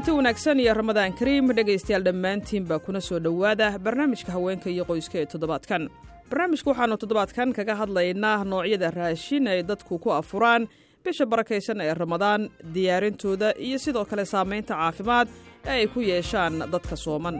kulanti wanaagsan iyo ramadaan kariim dhegaystayaal dhammaantiinbaa kuna soo dhowaada barnaamijka haweenka iyo qoyska ee toddobaadkan. Barnaamijka waxaannu toddobaadkan kaga hadlaynaa noocyada raashin ay dadku ku afuraan bisha barakaysan ee ramadaan diyaarintooda iyo sidoo kale saamaynta caafimaad ee ay ku yeeshaan dadka sooman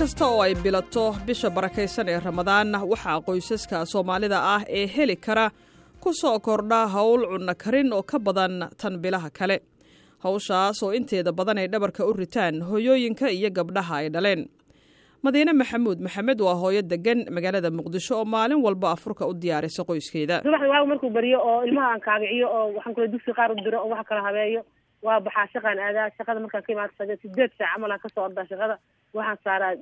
kasta oo ay bilato bisha barakaysan ee ramadaan waxaa qoysaska soomaalida ah ee heli kara ku soo kordha howl cunno karin oo ka badan tan bilaha kale. Hawshaas oo inteeda badan ay dhabarka u ritaan hooyooyinka iyo gabdhaha ay dhaleen. Madiine maxamuud maxamed waa hooyo degan magaalada muqdisho oo maalin walba afurka u diyaarisa qoyskeeda. Subaxda waagu markuu beriyo oo ilmaha aan kaagiciyo oo waxaan kule dugsi qaar u diro oo wax kala habeeyo waa baxaa shaqaan aadaa shaqada markaan ka imaado sideed saac camal ka soo ordaa shaqada. Waxaan saaraa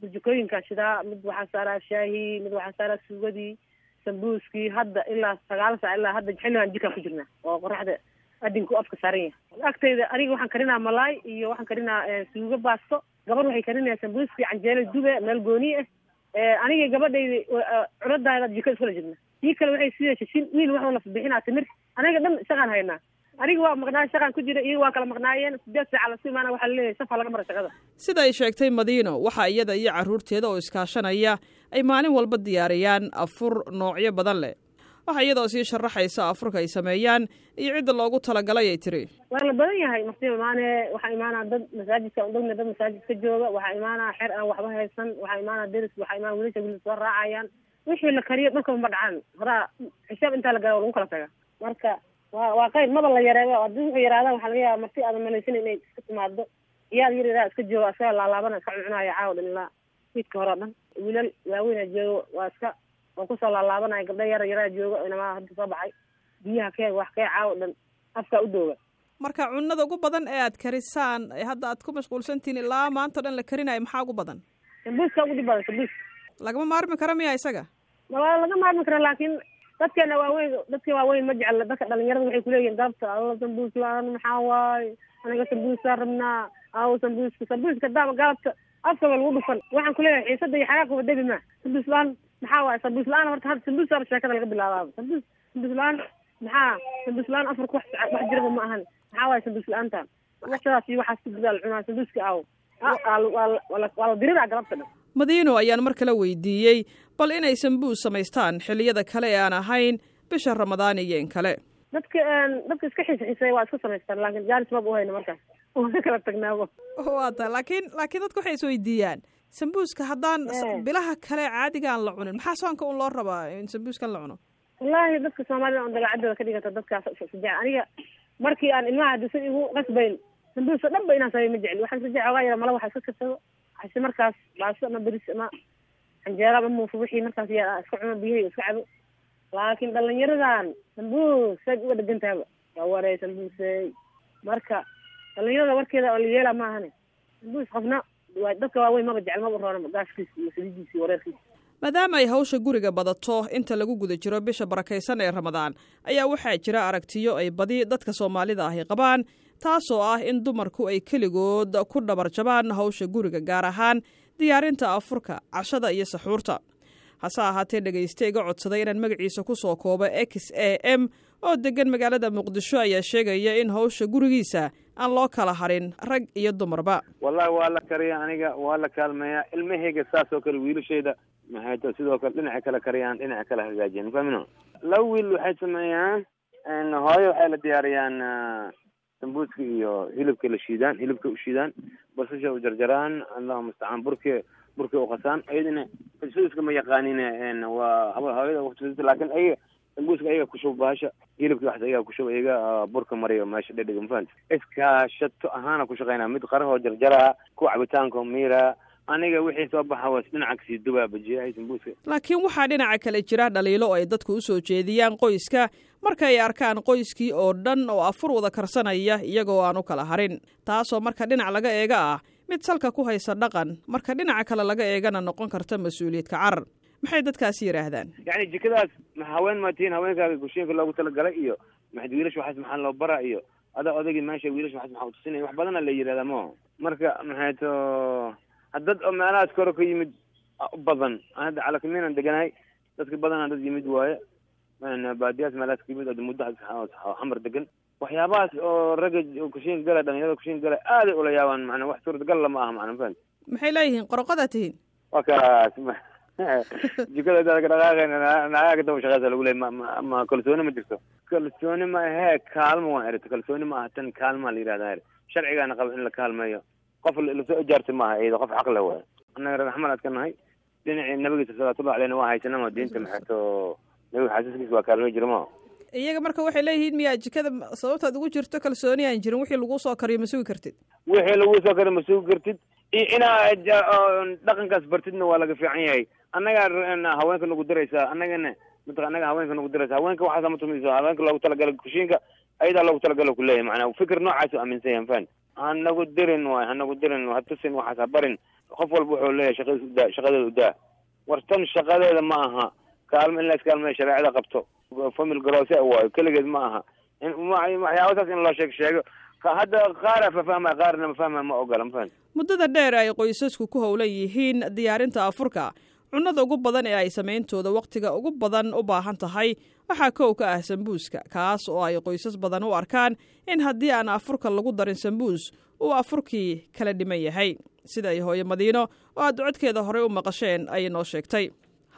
burjukooyinkaan shidaa mid waxaan saaraa shaahi mid waxaan saaraa suugadii sambuuskii hadda ilaa sagaal saac ilaa hadda xilligaan jikaan ku jirnaa oo qoraxda adinku afka saaran yahay. Agtayda aniga waxaan karinaa malaay iyo waxaan karinaa suugo baasto. Gabar waxay karinaya sambuuskii canjeelo dube meel gooni ah aniga gabadhayda cunadaada jiko iskula jirna kii kale waxay sida shishin wiil waxuu la bixinaa timir. Aniga dhan shaqaan haynaa aniga waa maqnaa shaqaan ku jira iyaga waa kala maqnaayeen. Sideed saaca lasu imaana waxaa la leeyahay safa laga mara shaqada. Sida ay sheegtay madiino waxaa iyada iyo carruurteeda oo iskaashanaya ay maalin walba diyaariyaan afur noocyo badan leh. Waxaa iyadoo sii sharaxaysa afurka ay sameeyaan iyo cidda loogu talagalay ay tiri. Waa la badan yahay marti imaane waxaa imaanaa dad masaajidka udhogna dad masaajidka jooga. Waxaa imaanaa xer aan waxba haysan waxaa imaanaa deris waxaa imaana wiilasha wiil soo raacayaan. Wixii la kariyo dhanka ma dhacaan. Horaa xisaab intaa la gala lagu kala taga marka waa waa qayb maba la yareeyo. Haddii wuxuu yaraadaan waxaa laga yaaba marti aadan malaysanin inay iska timaado iyaad yar yaraa iska jooga isaga laalaabana iska cuncunaayo caawa dhan ilaa fiidka hore o dhan. Wiilal waaweyna joogo waa iska waa ku soo laalaabanaya gabdha yara yaraa jooga inamaa hadda soo baxay. Biyaha kee wax kee caawa dhan afkaa u dooga. Marka cunnada ugu badan ee aad karisaan hadda aad ku mashquulsantihiin ilaa maanta o dhan la karinayo maxaa ugu badan? Sambuuska ugu dhib badan sambuus. Lagama maarmi kara miya isaga? Waa laga maarmi kara laakiin dadkeena waaweyn dadka waaweyn ma jecla. Dadka dhalinyarada waxay kuleeyihin galabta alla sambuus la'aan maxaa waaye? Aniga sambuusaa rabnaa. Awo sambuuska sambuuska daama galabta afkaba lagu dhufan. Waxaan kuleeyahay xiisada iyo xagaakuba debi ma sambuus la'aan maxaa waaye? Sambuus la'aan horta hadda sambuusaaba sheekada laga bilaabaaba sambuus sambuus la'aan maxaa? Sambuus la'aan afarka wax jiraba ma ahan. Maxaa waaye sambuus la'aanta waxshadaas iyo waxaas ku gudaal cunaa sambuuska aawo waa la diriraa galabta dhan madiino ayaan mar kale weydiiyey bal inay sambuus samaystaan xilliyada kale ee aan ahayn bisha ramadaan iyo in kale. Dadka dadka iska xiisa xiiseeya waa iska samaystaan laakiin jaanis maba uhayna markaas waa kala tagnaabo. Waa ta laakiin laakiin dadka waxay is weydiiyaan. Sambuuska haddaan bilaha kale caadiga aan la cunin maxaa soonka un loo rabaa in sambuuskan la cuno? Wallaahi dadka soomaalida on dagacaddooda ka dhigata dadkaas sajec aniga markii aan ilmaha hadisa igu qasbayn sambuuska dhan ba inaan sameey ma jecli. Waxaan sajex ogaa yara mala waxa iska karsado hase markaas baaso ama beris ama canjeera ama muufo wixii markaas yaa iska cuno biyahay iska cabo. Laakiin dhalinyaradan sambuus saad uga dhegantaaba waa warey sambuusey marka dhalinyarada warkeeda oo la yeela ma ahane sambuus qofna dadka waaweyn maba jecel maba roona gaashkiisa iyo saliidiisa iyo wareerkiisa. Maadaama ay hawsha guriga badato inta lagu guda jiro bisha barakaysan ee ramadaan ayaa waxaa jira aragtiyo ay badi dadka soomaalida ahi qabaan taasoo ah in dumarku ay keligood ku dhabarjabaan hawsha guriga gaar ahaan diyaarinta afurka cashada iyo saxuurta. Hase ahaatee dhegayste iga codsaday inaan magaciisa ku soo koobo x a m oo deggan magaalada muqdisho ayaa sheegaya in hawsha gurigiisa aan loo kala harin rag iyo dumarba. Wallahi waa la kariya aniga waa la kaalmeeyaa ilmahayga saas oo kale wiilashayda maxay sidoo kale dhinaca kale kariyaan dhinaca kale hagaajiyaan. Fahmino laba wiil waxay sameeyaan hooyo waxay la diyaariyaan sambuuska iyo hilibka la shiidaan hilibka u shiidaan basasha u jarjaraan allahu mustacaan. Burki burki uqasaan ayadina sambuuska ma yaqaanin waa hooyada waqti laakiin ayaga sambuuska ayaga kushuba bahasha hilibka waxas ayaga kushuba ayaga burka mariyo meesha dhedhiga mafahant iskaashato ahaana ku shaqeynaa. Mid qarahoo jarjaraa kuwa cabitaanka miira. Aniga wixii soo baxa waa dhinaca ka sii dubaa bajiyahay sambuuska laakiin waxaa dhinaca kale jira dhaliilo ay dadku u soo jeediyaan qoyska marka ay arkaan qoyskii oo dhan oo afur wada karsanaya iyagoo aan u kala harin. Taasoo marka dhinac laga eega ah mid salka ku haysa dhaqan marka dhinaca kale laga eegana noqon karta mas'uuliyadka carar maxay dadkaasi yidhaahdaan yacni jikadaas haween ma tihiin haweenkaaga gushiinka loogu talagalay iyo maxad wiilasha waxaas maxaa loo bara iyo adaa odagii meesha wiilasha waxaas maxaa utusinaya wax badana la yidhahdaa mo. Marka maxay to oo meelahaas kore ka yimid badan. Hadda calakimiinaan deganahay dadka badanaa dad yimid waaye baadiyaas meelaas ka yimid muddo xamar degan waxyaabahaas oo ragga kushiin gala dhalinyarada kushiin gala aaday ula yaabaan macnaa wax suurtagal lama aha macna fahant maxay leeyihiin? Qorqodaa tihiin? Waa kaas jikada daad ka dhaqaaqayna naagaa daba shaqeysa lagu leey ma kalsooni ma jirto. Kalsooni ma ahee kaalmo waan erita kalsooni ma aha tan kaalmaa la yidhahda er sharcigaana qaba in la kaalmeeyo qof la soo ijaarta maaha iyada qof xaq le waay. Annaga reer axmed aad ka nahay? Dhinacii nabigiisa salawaatullahi aleyna waa haysanama diinta maxeeto nabiga xasiiskiisa waa kaalmey jira ma iyaga marka waxay leeyihiin miyaa jikada sababtaad ugu jirto kalsooni aan jirin wixii laguu soo kariyo ma sugi kartid. Wixii laguu soo kariyo ma sugi kartid. Iyo inaa dhaqankaas bartidna waa laga fiican yahay. Annagaa haweenka nagu diraysaa annagana maa annaga haweenka nagu diraysa. Haweenka waxaasa ma tumayso haweenka loogu talagala kushiinka ayadaa loogu talagalo kuleeyahay. Macnaa fikir noocaas u aaminsan yahan fan hanagu dirin waay hanagu dirin ha tusin waxaas ha barin. Qof walba wuxuu leeyahay shaqadiis udaa shaqadeeda udaa war tan shaqadeeda ma aha kaalmo in la iskaalmeeyo shareecada qabto famil garose waayo keligeed ma aha waxyaabasaas in loo sheeg sheego hadda qaara fafahmaya qaarna mafahmaya ma ogola mafahant muddada dheer ay qoysasku ku howlan yihiin diyaarinta afurka cunnada ugu badan ee ay samayntooda wakhtiga ugu badan u baahan tahay waxaa kow ka ah sambuuska kaas oo ay qoysas badan u arkaan in haddii aan afurka lagu darin sambuus uu afurkii kala dhiman yahay sida ay hooyo madiino oo aad codkeeda horey u maqasheen ayay noo sheegtay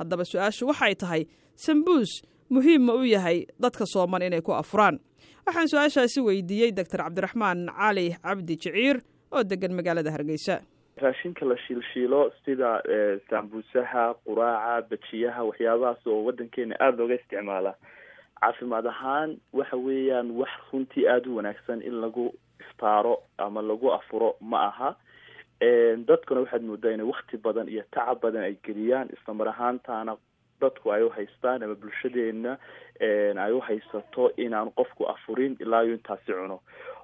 haddaba su'aashu waxay tahay sambuus muhiim ma u yahay dadka sooman inay ku afuraan. Waxaan su'aashaasi weydiiyey doctor cabdiraxmaan cali cabdi jiciir oo degan magaalada hargeysa. Raashinka la shiilshiilo sida sambuusaha quraaca bajiyaha waxyaabahaas oo waddankeena aada looga isticmaala. Caafimaad ahaan waxa weeyaan wax runtii aada u wanaagsan in lagu iftaaro ama lagu afuro ma aha dadkuna waxaad moodaa inay wakti badan iyo tacab badan ay geliyaan. Islamar ahaantaana dadku ay uhaystaan ama bulshadeena ay uhaysato inaan qofku afurin ilaa iyo intaasi cuno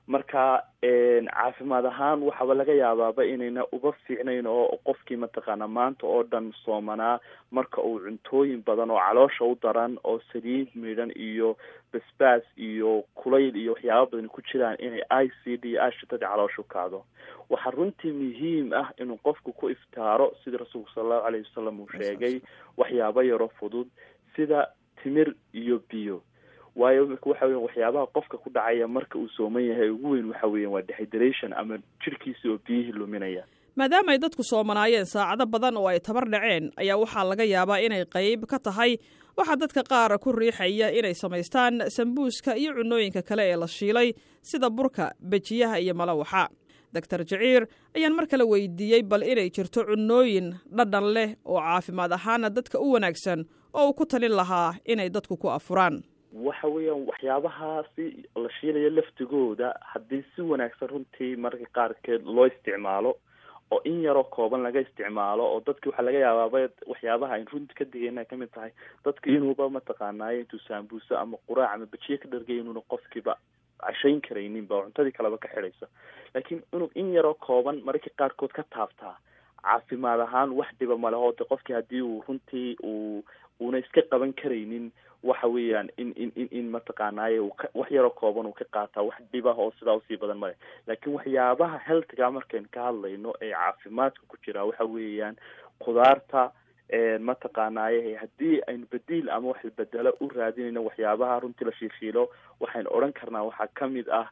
marka caafimaad ahaan waxaaba laga yaabaaba inayna uga fiicnayn oo qofkii mataqaana maanta oo dhan soomanaa marka uu cuntooyin badan oo caloosha u daran oo saliid midhan iyo basbaas iyo kulayl iyo waxyaaba badan ku jiraan inay i c d ashitadii caloosha u kacdo waxaa runtii muhiim ah inuu qofku ku iftaaro sida rasuulku sala allahu alayhi wasalam uu sheegay waxyaaba yaro fudud sida timir iyo biyo waayo weya waxyaabaha qofka ku dhacaya marka uu sooman yahay ugu weyn waxa weeyan waa dehydration ama jirhkiisa oo biyihii luminaya. Maadaama ay dadku soomanaayeen saacado badan oo ay tabar dhaceen ayaa waxaa laga yaabaa inay qayb ka tahay waxaa dadka qaara ku riixaya inay samaystaan sambuuska iyo cunooyinka kale ee la shiilay sida burka bejiyaha iyo malawaxa. Doctor jaciir ayaan mar kale weydiiyey bal inay jirto cunooyin dhadhan leh oo caafimaad ahaana dadka u wanaagsan oo uu ku talin lahaa inay dadku ku afuraan waxa weeyaan waxyaabahaasi la shiilayo laftigooda haddii si wanaagsan runtii marka qaarkeed loo isticmaalo oo in yaroo kooban laga isticmaalo oo dadki waxaa laga yaabaaba waxyaabaha ayn runti ka digayna ay ka mid tahay. Dadka inuuba mataqaanaayo intuu saambuuso ama quraac ama bejiye ka dhargay inuuna qofkiiba cashayn karaynin ba cuntadii kaleba ka xidhaysa laakiin inuu in yaroo kooban mararka qaarkood ka taabtaa caafimaad ahaan wax dhiba maleho de qofkii haddii uu runtii uu uuna iska qaban karaynin waxa weeyaan in in in in mataqaanaaye wax yaroo kooban uu ka qaataa wax dhibah oo sidaa u sii badan male. Laakiin waxyaabaha healthiga markaynu ka hadlayno ee caafimaadka ku jiraa waxa weeyaan khudaarta mataqaanaaye haddii aynu bediil ama wax bedelo u raadinayno waxyaabaha runtii la shiishiilo waxaynu odhan karnaa waxaa ka mid ah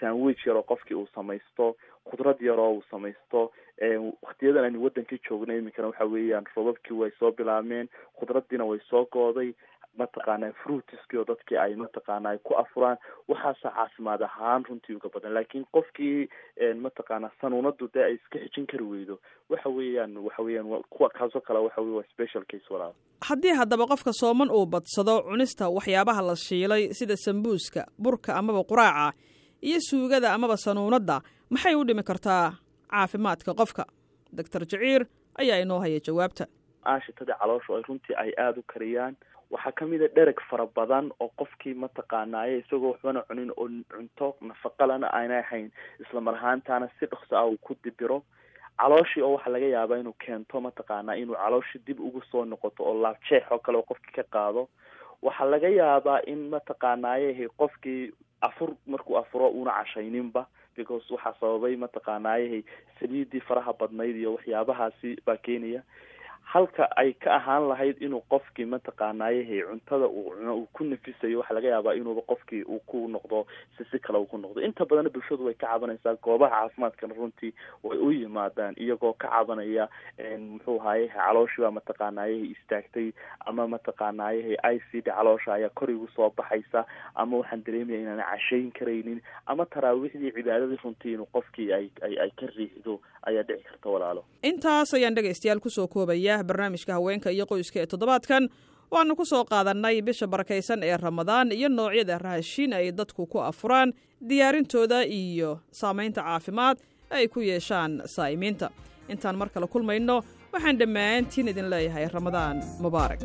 sandwich yaroo qofkii uu samaysto khudrad yaroo uu samaysto waktiyadan aynu wadankii joogno iminkana waxa weeyaan robabkii way soo bilaabmeen khudraddiina way soo gooday mataqaana fruitiski oo dadkii ay mataqaana ay ku afuraan waxaasa caafimaad ahaan runtii uga badan. Laakiin qofkii mataqaana sanuunadu dee ay iska xijin kari weydo. Waxa weeyaan waxa weeyaan kuwa kaasoo kale waxa wey waa special case walaal. Haddii haddaba qofka sooman uu badsado cunista waxyaabaha la shiilay sida sambuuska burka amaba quraaca iyo suugada amaba sanuunadda maxay u dhimi kartaa caafimaadka qofka? Doctor jaciir ayaa inoo haya jawaabta. Aashitada calooshu ay runtii ay aada u kariyaan waxaa ka mid a dhereg fara badan oo qofkii mataqaanaaye isagoo waxbana cunin oo cunto nafaqalana aanay ahayn. Isla mar ahaantaana si dhokso ah uu ku dibiro. Calooshii oo waxaa laga yaabaa inuu keento mataqaanaa inuu calooshii dib ugu soo noqoto oo laabjeex oo kale oo qofkii ka qaado. Waxaa laga yaabaa in mataqaanaaye qofkii afur markuu afuro una cashayninba because waxaa sababay mataqaanaaye saliidii faraha badnayd iyo waxyaabahaasi baa keenaya halka ay ka ahaan lahayd inuu qofkii mataqaanaayahay cuntada uu cuno uu ku nafisayo waxaa laga yaabaa inuuba qofkii uu ku noqdo si si kale uu ku noqdo. Inta badanna bulshadu way ka cabanaysaa goobaha caafimaadkana runtii way u yimaadaan iyagoo ka cabanaya muxuu ahaye calooshii baa mataqaanaayahay istaagtay ama mataqaanaayahay i c d caloosha ayaa kor igu soo baxaysa ama waxaan dareemaya inaan cashayn karaynin ama taraawiixdii cibaadadii runtii inuu qofkii ay ay ka riixdo ayaa dhici karta walaalo. Intaas ayaan dhegaystayaal ku soo koobaya barnaamijka haweenka iyo qoyska ee toddobaadkan waanu ku soo qaadannay bisha barakaysan ee ramadaan iyo noocyada raashin ay dadku ku afuraan diyaarintooda iyo saamaynta caafimaad ay ku yeeshaan saa'imiinta intaan mar kale kulmayno waxaan dhammaantiin idin leeyahay ramadaan mubaarak